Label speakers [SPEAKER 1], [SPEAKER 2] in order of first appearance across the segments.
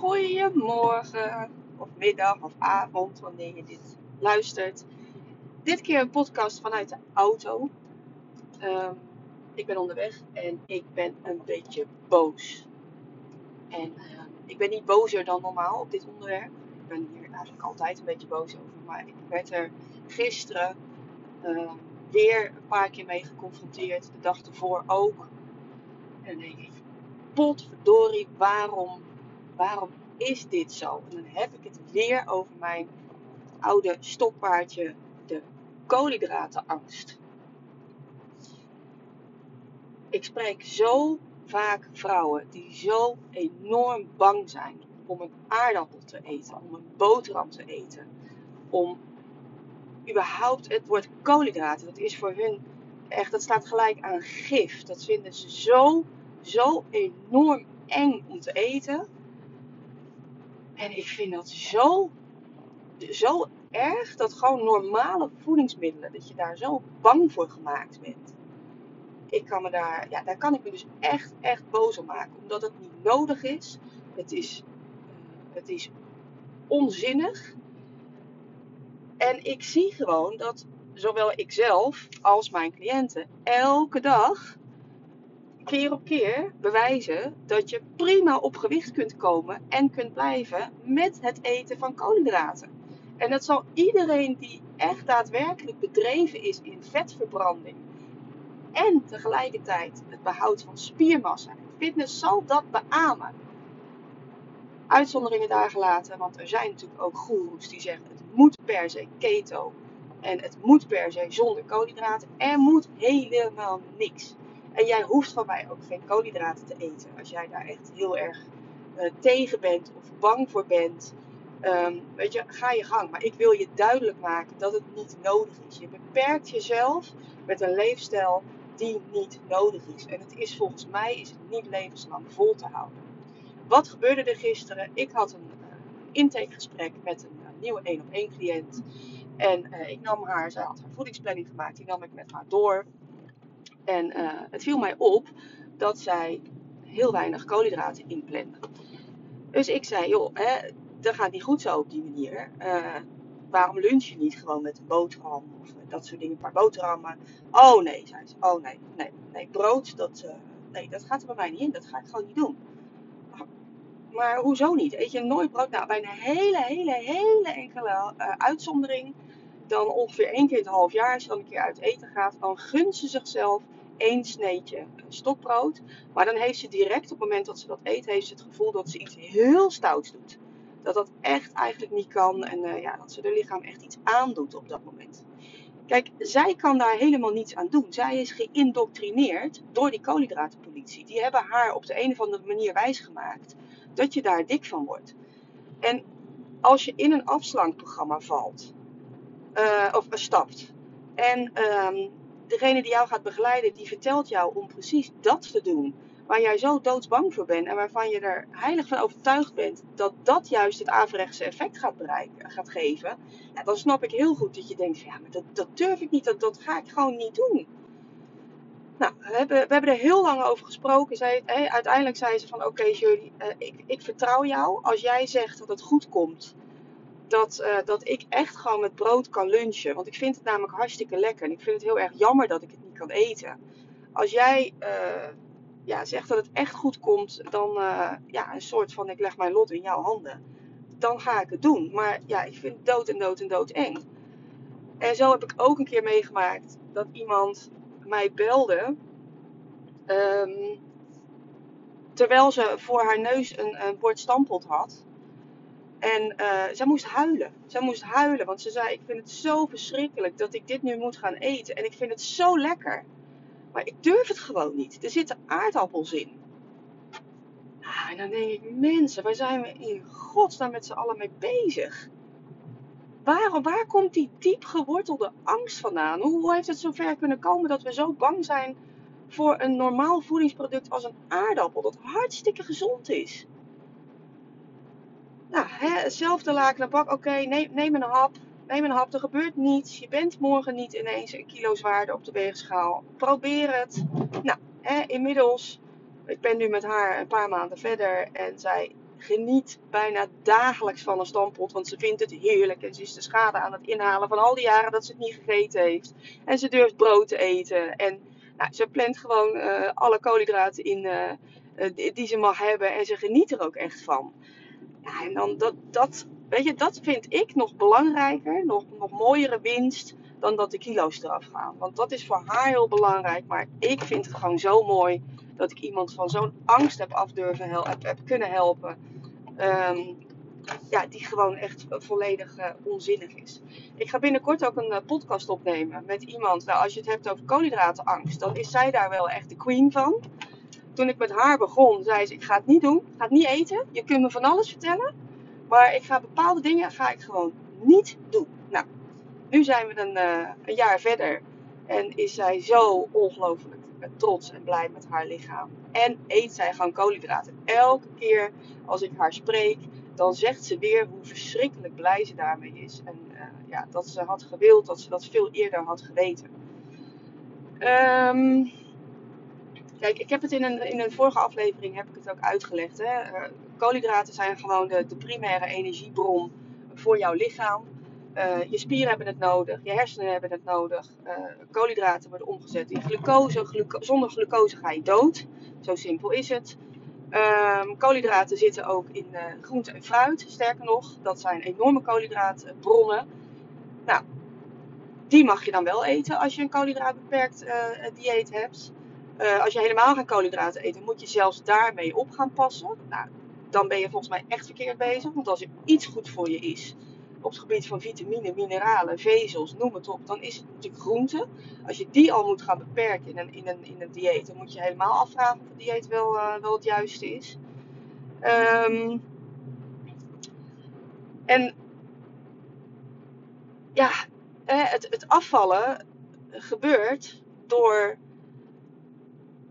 [SPEAKER 1] Goedemorgen, of middag, of avond, wanneer je dit luistert. Dit keer een podcast vanuit de auto. Ehm, ik ben onderweg en ik ben een beetje boos. En ehm, ik ben niet bozer dan normaal op dit onderwerp. Ik ben hier eigenlijk altijd een beetje boos over. Maar ik werd er gisteren ehm, weer een paar keer mee geconfronteerd. De dag ervoor ook. En denk ik, potverdorie, waarom, waarom is dit zo? En dan heb ik het weer over mijn oude stokpaardje, de koolhydratenangst. Ik spreek zo vaak vrouwen die zo enorm bang zijn om een aardappel te eten, om een boterham te eten, om überhaupt het woord koolhydraten, dat is voor hun echt, dat staat gelijk aan gif. Dat vinden ze zo, zo enorm eng om te eten. En ik vind dat zo, zo erg dat gewoon normale voedingsmiddelen, dat je daar zo bang voor gemaakt bent. Ik kan me daar, ja, daar kan ik me dus echt, echt boos op maken. Omdat het niet nodig is. Het is, het is onzinnig. En ik zie gewoon dat zowel ikzelf als mijn cliënten elke dag keer op keer bewijzen dat je prima op gewicht kunt komen en kunt blijven met het eten van koolhydraten. En dat zal iedereen die echt daadwerkelijk bedreven is in vetverbranding en tegelijkertijd het behoud van spiermassa en fitness, zal dat beamen. Uitzonderingen daar gelaten, want er zijn natuurlijk ook goeroes die zeggen het moet per se keto en het moet per se zonder koolhydraten. Er moet helemaal niks. En jij hoeft van mij ook geen koolhydraten te eten. Als jij daar echt heel erg uh, tegen bent of bang voor bent. Um, weet je, ga je gang. Maar ik wil je duidelijk maken dat het niet nodig is. Je beperkt jezelf met een leefstijl die niet nodig is. En het is volgens mij is het niet levenslang vol te houden. Wat gebeurde er gisteren? Ik had een uh, intakegesprek met een uh, nieuwe 1 op 1 cliënt. En ik nam haar, zij had haar voedingsplanning gemaakt, die nam ik met haar door. En uh, het viel mij op dat zij heel weinig koolhydraten inplande. Dus ik zei, joh, hè, dat gaat niet goed zo op die manier. Uh, waarom lunch je niet gewoon met een boterham of dat soort dingen, een paar boterhammen? Oh nee, zei ze. Oh nee, nee, nee, brood, dat, nee, dat gaat er bij mij niet in. Dat ga ik gewoon niet doen. Maar hoezo niet? Eet je nooit brood? Nou, bij een hele, hele, hele enkele uitzondering, dan ongeveer één keer in het half jaar, als je dan een keer uit eten gaat, dan gunt ze zichzelf één sneetje stokbrood. Maar dan heeft ze direct op het moment dat ze dat eet, heeft ze het gevoel dat ze iets heel stouts doet. Dat dat echt eigenlijk niet kan en uh, ja, dat ze haar lichaam echt iets aandoet op dat moment. Kijk, zij kan daar helemaal niets aan doen. Zij is geïndoctrineerd door die koolhydratenpolitie. Die hebben haar op de een of andere manier wijsgemaakt dat je daar dik van wordt. En als je in een afslankprogramma valt, uh, of stapt, en um, degene die jou gaat begeleiden, die vertelt jou om precies dat te doen. Waar jij zo doodsbang voor bent en waarvan je er heilig van overtuigd bent dat dat juist het averechtse effect gaat, bereiken, gaat geven. Dan snap ik heel goed dat je denkt: ja, maar dat, dat durf ik niet, dat, dat ga ik gewoon niet doen. Nou, we hebben, we hebben er heel lang over gesproken. Uiteindelijk zei ze van oké okay, uh, ik, ik vertrouw jou. Als jij zegt dat het goed komt, dat, uh, dat ik echt gewoon met brood kan lunchen. Want ik vind het namelijk hartstikke lekker. En ik vind het heel erg jammer dat ik het niet kan eten. Als jij uh, ja, zegt dat het echt goed komt, dan uh, ja, een soort van ik leg mijn lot in jouw handen. Dan ga ik het doen. Maar ja, ik vind het dood en dood en dood eng. En zo heb ik ook een keer meegemaakt dat iemand mij belde. Um, terwijl ze voor haar neus een, een bord stampot had. En uh, zij moest huilen. Zij moest huilen, want ze zei: Ik vind het zo verschrikkelijk dat ik dit nu moet gaan eten. En ik vind het zo lekker. Maar ik durf het gewoon niet. Er zitten aardappels in. Ah, en dan denk ik: Mensen, waar zijn we in godsnaam met z'n allen mee bezig? Waarom, waar komt die diep gewortelde angst vandaan? Hoe heeft het zover kunnen komen dat we zo bang zijn voor een normaal voedingsproduct als een aardappel, dat hartstikke gezond is? Nou, hè, hetzelfde laken bak. Oké, neem, neem een hap. Neem een hap. Er gebeurt niets. Je bent morgen niet ineens een kilo zwaarder op de weegschaal. Probeer het. Nou, hè, inmiddels. Ik ben nu met haar een paar maanden verder. En zij geniet bijna dagelijks van een stampot, want ze vindt het heerlijk en ze is de schade aan het inhalen van al die jaren dat ze het niet gegeten heeft. En ze durft brood te eten en nou, ze plant gewoon uh, alle koolhydraten in uh, die ze mag hebben en ze geniet er ook echt van. Ja, en dan dat, dat, weet je, dat vind ik nog belangrijker, nog, nog mooiere winst dan dat de kilo's eraf gaan. Want dat is voor haar heel belangrijk, maar ik vind het gewoon zo mooi dat ik iemand van zo'n angst heb af durven hel heb, kunnen helpen. Um, ja, die gewoon echt volledig uh, onzinnig is. Ik ga binnenkort ook een uh, podcast opnemen met iemand. Nou, als je het hebt over koolhydratenangst, dan is zij daar wel echt de queen van. Toen ik met haar begon, zei ze: Ik ga het niet doen, ik ga het niet eten. Je kunt me van alles vertellen, maar ik ga bepaalde dingen ga ik gewoon niet doen. Nou, nu zijn we een, uh, een jaar verder en is zij zo ongelooflijk trots en blij met haar lichaam. En eet zij gewoon koolhydraten. Elke keer als ik haar spreek, dan zegt ze weer hoe verschrikkelijk blij ze daarmee is. En uh, ja, dat ze had gewild, dat ze dat veel eerder had geweten. Um, kijk, ik heb het in een, in een vorige aflevering heb ik het ook uitgelegd. Hè? Uh, koolhydraten zijn gewoon de, de primaire energiebron voor jouw lichaam. Uh, je spieren hebben het nodig, je hersenen hebben het nodig. Uh, koolhydraten worden omgezet in glucose. Gluco zonder glucose ga je dood. Zo simpel is het. Um, koolhydraten zitten ook in groente en fruit. Sterker nog, dat zijn enorme koolhydraatbronnen. Nou, die mag je dan wel eten als je een koolhydraatbeperkt dieet hebt. Als je helemaal geen koolhydraten eet, moet je zelfs daarmee op gaan passen. Nou, dan ben je volgens mij echt verkeerd bezig. Want als er iets goed voor je is, op het gebied van vitamine, mineralen, vezels, noem het op, dan is het natuurlijk groente. Als je die al moet gaan beperken in een, in een, in een dieet, dan moet je helemaal afvragen of het dieet wel, uh, wel het juiste is. Um, en ja, het, het afvallen gebeurt door,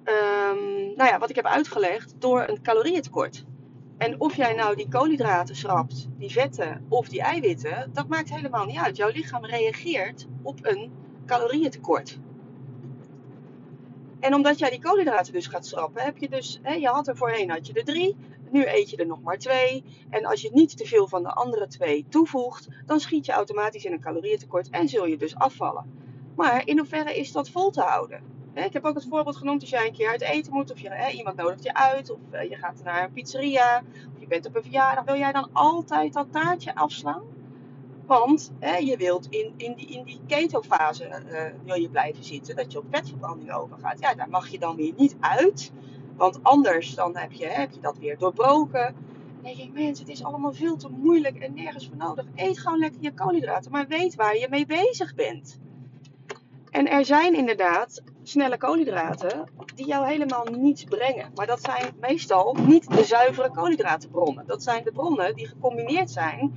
[SPEAKER 1] um, nou ja, wat ik heb uitgelegd, door een calorieëntekort. En of jij nou die koolhydraten schrapt, die vetten of die eiwitten, dat maakt helemaal niet uit. Jouw lichaam reageert op een calorieëntekort. En omdat jij die koolhydraten dus gaat schrappen, heb je dus, hè, je had er voorheen had je er drie, nu eet je er nog maar twee. En als je niet te veel van de andere twee toevoegt, dan schiet je automatisch in een calorieëntekort en zul je dus afvallen. Maar in hoeverre is dat vol te houden? Ik heb ook het voorbeeld genoemd als jij een keer uit eten moet, of je, hè, iemand nodigt je uit, of uh, je gaat naar een pizzeria, of je bent op een verjaardag, wil jij dan altijd dat taartje afslaan? Want hè, je wilt in, in die, in die keto-fase uh, wil je blijven zitten, dat je op vetverbranding overgaat. Ja, daar mag je dan weer niet uit, want anders dan heb je, heb je dat weer doorbroken. Dan denk ik, mensen, het is allemaal veel te moeilijk en nergens voor nodig. Eet gewoon lekker je koolhydraten, maar weet waar je mee bezig bent. En er zijn inderdaad snelle koolhydraten die jou helemaal niets brengen. Maar dat zijn meestal niet de zuivere koolhydratenbronnen. Dat zijn de bronnen die gecombineerd zijn,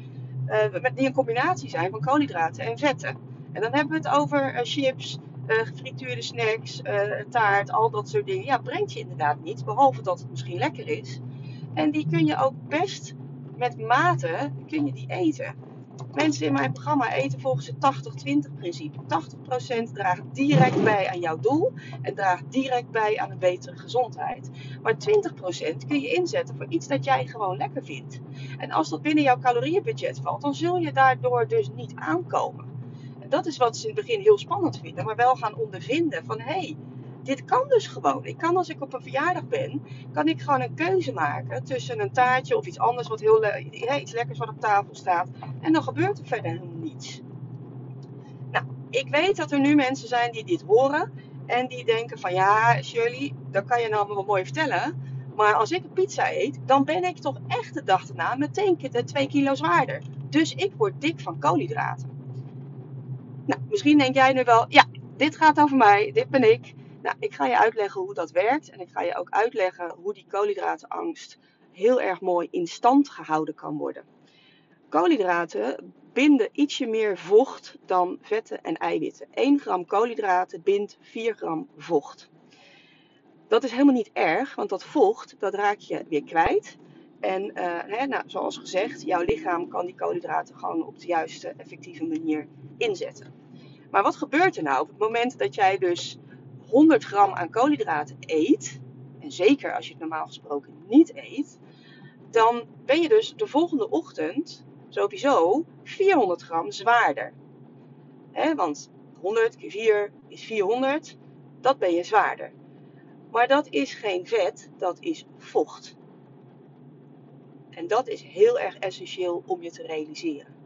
[SPEAKER 1] uh, die een combinatie zijn van koolhydraten en vetten. En dan hebben we het over uh, chips, uh, gefrituurde snacks, taart, al dat soort dingen. Ja, brengt je inderdaad niets, behalve dat het misschien lekker is. En die kun je ook best met mate kun je die eten. Mensen in mijn programma eten volgens het 80-20 principe. 80% draagt direct bij aan jouw doel en draagt direct bij aan een betere gezondheid. Maar 20% kun je inzetten voor iets dat jij gewoon lekker vindt. En als dat binnen jouw calorieënbudget valt, dan zul je daardoor dus niet aankomen. En dat is wat ze in het begin heel spannend vinden, maar wel gaan ondervinden van hé, hey, dit kan dus gewoon. Ik kan als ik op een verjaardag ben, kan ik gewoon een keuze maken tussen een taartje of iets anders wat heel iets lekkers wat op tafel staat. En dan gebeurt er verder niets. Nou, ik weet dat er nu mensen zijn die dit horen en die denken van ja, Shirley, dat kan je nou wel mooi vertellen. Maar als ik een pizza eet, dan ben ik toch echt de dag erna meteen 2 kilo zwaarder. Dus ik word dik van koolhydraten. Nou, misschien denk jij nu wel, ja, dit gaat over mij, dit ben ik. Nou, ik ga je uitleggen hoe dat werkt en ik ga je ook uitleggen hoe die koolhydratenangst heel erg mooi in stand gehouden kan worden. Koolhydraten binden ietsje meer vocht dan vetten en eiwitten. 1 gram koolhydraten bindt 4 gram vocht. Dat is helemaal niet erg, want dat vocht dat raak je weer kwijt. En uh, hè, nou, zoals gezegd, jouw lichaam kan die koolhydraten gewoon op de juiste, effectieve manier inzetten. Maar wat gebeurt er nou op het moment dat jij dus 100 gram aan koolhydraten eet, en zeker als je het normaal gesproken niet eet, dan ben je dus de volgende ochtend sowieso 400 gram zwaarder. He, want 100 keer 4 is 400, dat ben je zwaarder. Maar dat is geen vet, dat is vocht. En dat is heel erg essentieel om je te realiseren.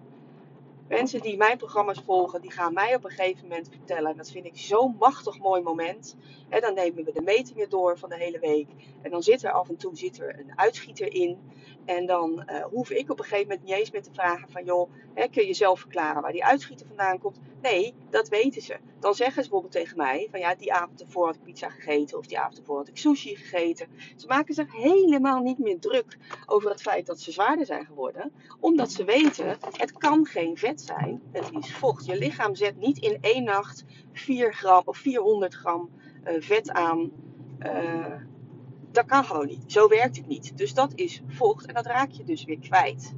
[SPEAKER 1] Mensen die mijn programma's volgen, die gaan mij op een gegeven moment vertellen. En dat vind ik zo'n machtig mooi moment. En dan nemen we de metingen door van de hele week. En dan zit er af en toe zit er een uitschieter in. En dan uh, hoef ik op een gegeven moment niet eens meer te vragen van joh, hè, kun je zelf verklaren waar die uitschieter vandaan komt? Nee, dat weten ze. Dan zeggen ze bijvoorbeeld tegen mij van ja, die avond ervoor had ik pizza gegeten of die avond ervoor had ik sushi gegeten. Ze maken zich helemaal niet meer druk over het feit dat ze zwaarder zijn geworden. Omdat ze weten, het kan geen vet zijn, het is vocht. Je lichaam zet niet in één nacht 4 gram of 400 gram uh, vet aan. Uh, dat kan gewoon niet. Zo werkt het niet. Dus dat is vocht en dat raak je dus weer kwijt.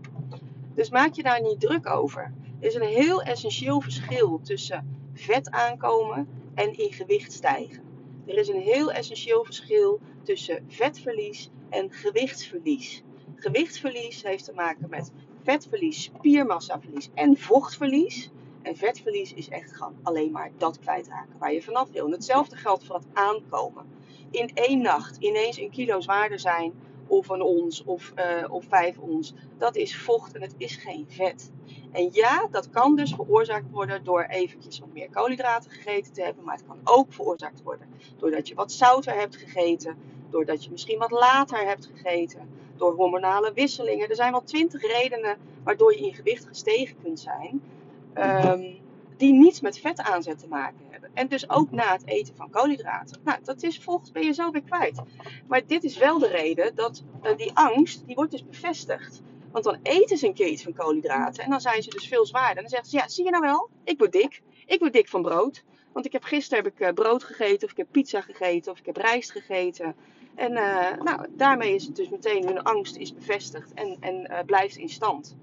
[SPEAKER 1] Dus maak je daar niet druk over. Er is een heel essentieel verschil tussen vet aankomen en in gewicht stijgen. Er is een heel essentieel verschil tussen vetverlies en gewichtsverlies. Gewichtsverlies heeft te maken met vetverlies, spiermassaverlies en vochtverlies. En vetverlies is echt gewoon alleen maar dat kwijtraken waar je vanaf wil. En hetzelfde geldt voor het aankomen in één nacht ineens een kilo zwaarder zijn, of een ons, of, uh, of vijf ons, dat is vocht en het is geen vet. En ja, dat kan dus veroorzaakt worden door eventjes wat meer koolhydraten gegeten te hebben, maar het kan ook veroorzaakt worden doordat je wat zouter hebt gegeten, doordat je misschien wat later hebt gegeten, door hormonale wisselingen. Er zijn wel twintig redenen waardoor je in gewicht gestegen kunt zijn, um, die niets met vet aanzet te maken hebben. En dus ook na het eten van koolhydraten. Nou, dat is vocht, ben je zo weer kwijt. Maar dit is wel de reden dat uh, die angst, die wordt dus bevestigd. Want dan eten ze een keer iets van koolhydraten en dan zijn ze dus veel zwaarder. En dan zeggen ze, ja, zie je nou wel, ik word dik. Ik word dik van brood. Want ik heb gisteren heb ik uh, brood gegeten, of ik heb pizza gegeten, of ik heb rijst gegeten. En uh, nou, daarmee is het dus meteen hun angst is bevestigd en, en blijft in stand.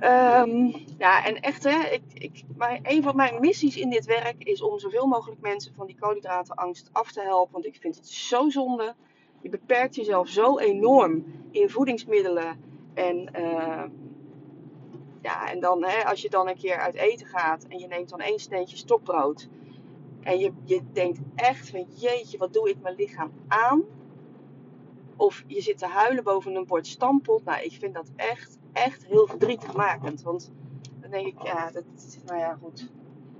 [SPEAKER 1] Um, ja, en echt, hè, ik, ik, maar een van mijn missies in dit werk is om zoveel mogelijk mensen van die koolhydratenangst af te helpen. Want ik vind het zo zonde. Je beperkt jezelf zo enorm in voedingsmiddelen. En, ja, en dan, hè, als je dan een keer uit eten gaat en je neemt dan één sneetje stokbrood. En je, je denkt echt van jeetje, wat doe ik mijn lichaam aan? Of je zit te huilen boven een bord stampot. Nou, ik vind dat echt echt heel verdrietigmakend. Want dan denk ik, ja, dat, nou ja, goed.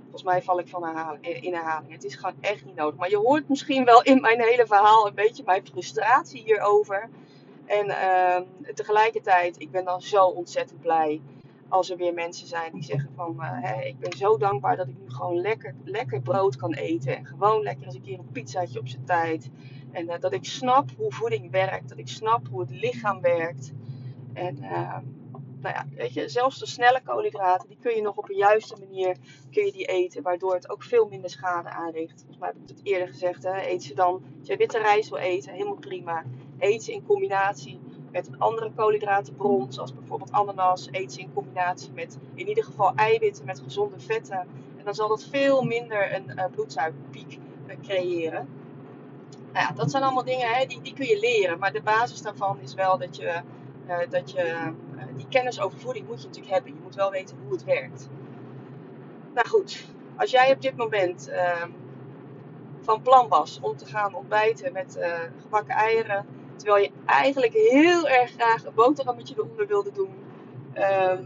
[SPEAKER 1] Volgens mij val ik van herhaling, in herhaling. Het is gewoon echt niet nodig. Maar je hoort misschien wel in mijn hele verhaal een beetje mijn frustratie hierover. En uh, tegelijkertijd, ik ben dan zo ontzettend blij als er weer mensen zijn die zeggen van... Hè, ik ben zo dankbaar dat ik nu gewoon lekker, lekker brood kan eten. En gewoon lekker eens een keer een pizzaatje op zijn tijd. En uh, dat ik snap hoe voeding werkt. Dat ik snap hoe het lichaam werkt. En... Uh, nou ja, weet je, zelfs de snelle koolhydraten, die kun je nog op een juiste manier kun je die eten, waardoor het ook veel minder schade aanricht. Volgens mij heb ik het eerder gezegd, hè, eet ze dan, als je witte rijst wil eten, helemaal prima. Eet ze in combinatie met een andere koolhydratenbron, zoals bijvoorbeeld ananas. Eet ze in combinatie met in ieder geval eiwitten met gezonde vetten. En dan zal dat veel minder een uh, bloedsuikerpiek uh, creëren. Nou ja, dat zijn allemaal dingen hè, die, die kun je leren. Maar de basis daarvan is wel dat je, uh, dat je die kennis over voeding moet je natuurlijk hebben. Je moet wel weten hoe het werkt. Nou goed, als jij op dit moment uh, van plan was om te gaan ontbijten met gebakken eieren, terwijl je eigenlijk heel erg graag een boterhammetje eronder wilde doen, uh,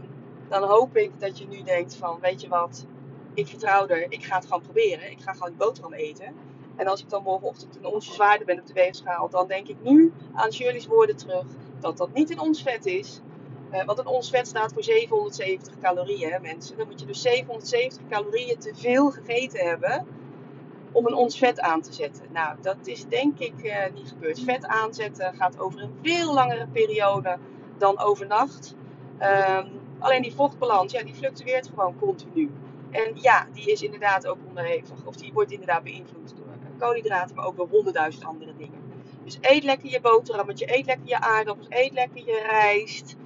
[SPEAKER 1] dan hoop ik dat je nu denkt van, weet je wat, ik vertrouw er, ik ga het gewoon proberen. Ik ga gewoon die boterham eten. En als ik dan morgenochtend een onsje zwaarder ben op de weegschaal, dan denk ik nu aan Shirley's woorden terug dat dat niet in ons vet is, uh, want een ons vet staat voor 770 calorieën, hè, mensen. Dan moet je dus 770 calorieën te veel gegeten hebben om een ons vet aan te zetten. Nou, dat is denk ik uh, niet gebeurd. Vet aanzetten gaat over een veel langere periode dan overnacht. Um, alleen die vochtbalans, ja, die fluctueert gewoon continu. En ja, die is inderdaad ook onderhevig. Of die wordt inderdaad beïnvloed door koolhydraten, maar ook door honderdduizend andere dingen. Dus eet lekker je boterhammetje, eet lekker je aardappels, eet lekker je rijst.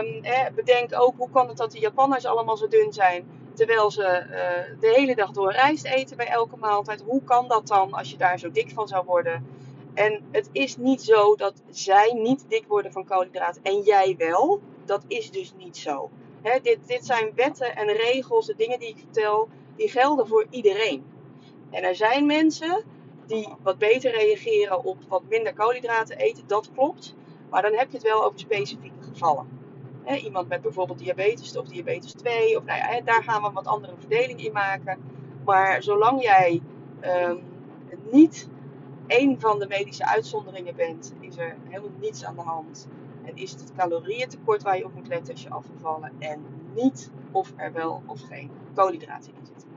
[SPEAKER 1] Um, bedenk ook hoe kan het dat de Japanners allemaal zo dun zijn, terwijl ze uh, de hele dag door rijst eten bij elke maaltijd. Hoe kan dat dan als je daar zo dik van zou worden? En het is niet zo dat zij niet dik worden van koolhydraten en jij wel. Dat is dus niet zo. dit, dit zijn wetten en regels, de dingen die ik vertel, die gelden voor iedereen. En er zijn mensen die wat beter reageren op wat minder koolhydraten eten, dat klopt. Maar dan heb je het wel over specifieke gevallen. Iemand met bijvoorbeeld diabetes of diabetes 2, of nou ja, daar gaan we een wat andere verdeling in maken. Maar zolang jij um, niet één van de medische uitzonderingen bent, is er helemaal niets aan de hand. En is het het calorieëntekort waar je op moet letten als je af vallen en niet of er wel of geen koolhydraten in zitten.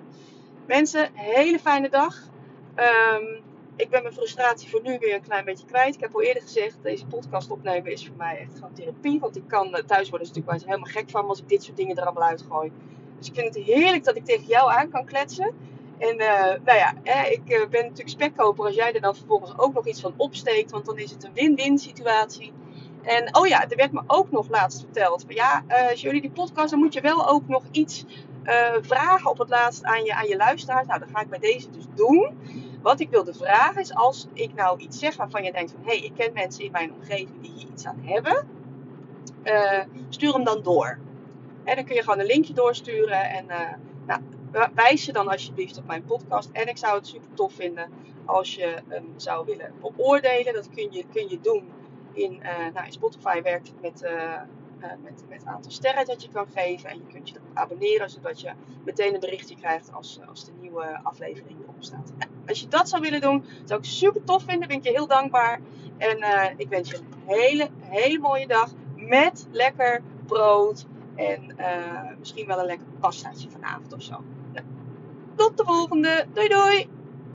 [SPEAKER 1] Mensen, hele fijne dag. Um, ik ben mijn frustratie voor nu weer een klein beetje kwijt. Ik heb al eerder gezegd, deze podcast opnemen is voor mij echt gewoon therapie. Want ik kan, eh, thuis worden natuurlijk wel helemaal gek van als ik dit soort dingen er allemaal uitgooi. Dus ik vind het heerlijk dat ik tegen jou aan kan kletsen. En uh, nou ja, ik uh, ben natuurlijk spekkoper als jij er dan vervolgens ook nog iets van opsteekt. Want dan is het een win-win situatie. En oh ja, er werd me ook nog laatst verteld. Van, ja, als jullie die podcast, dan moet je wel ook nog iets vragen op het laatst aan je, aan je luisteraars. Nou, dat ga ik bij deze dus doen. Wat ik wilde vragen is, als ik nou iets zeg waarvan je denkt van... Hé, hey, ik ken mensen in mijn omgeving die hier iets aan hebben. stuur hem dan door. En dan kun je gewoon een linkje doorsturen. En nou, wijs je dan alsjeblieft op mijn podcast. En ik zou het super tof vinden als je hem zou willen beoordelen. Dat kun je, kun je doen in, uh, nou, in Spotify werkt het met, uh, met, met het aantal sterren dat je kan geven. En je kunt je abonneren, zodat je meteen een berichtje krijgt als, als de nieuwe aflevering erop staat. Nou, als je dat zou willen doen, zou ik super tof vinden. Ben ik je heel dankbaar. En ik wens je een hele, hele mooie dag met lekker brood. En misschien wel een lekker pastaatje vanavond of zo. Tot de volgende. Doei doei!